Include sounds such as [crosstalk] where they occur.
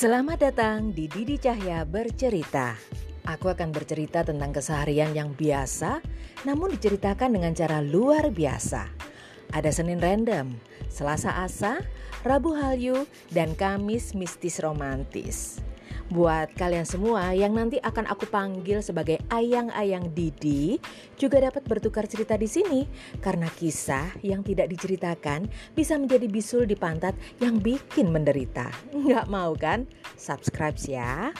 Selamat datang di Didi Cahya Bercerita. Aku akan bercerita tentang keseharian yang biasa, namun diceritakan dengan cara luar biasa. Ada Senin random, Selasa asa, Rabu halyu, dan Kamis mistis romantis. Buat kalian semua yang nanti akan aku panggil sebagai ayang-ayang Didi juga dapat bertukar cerita di sini karena kisah yang tidak diceritakan bisa menjadi bisul di pantat yang bikin menderita. [laughs] Nggak mau kan? Subscribe ya.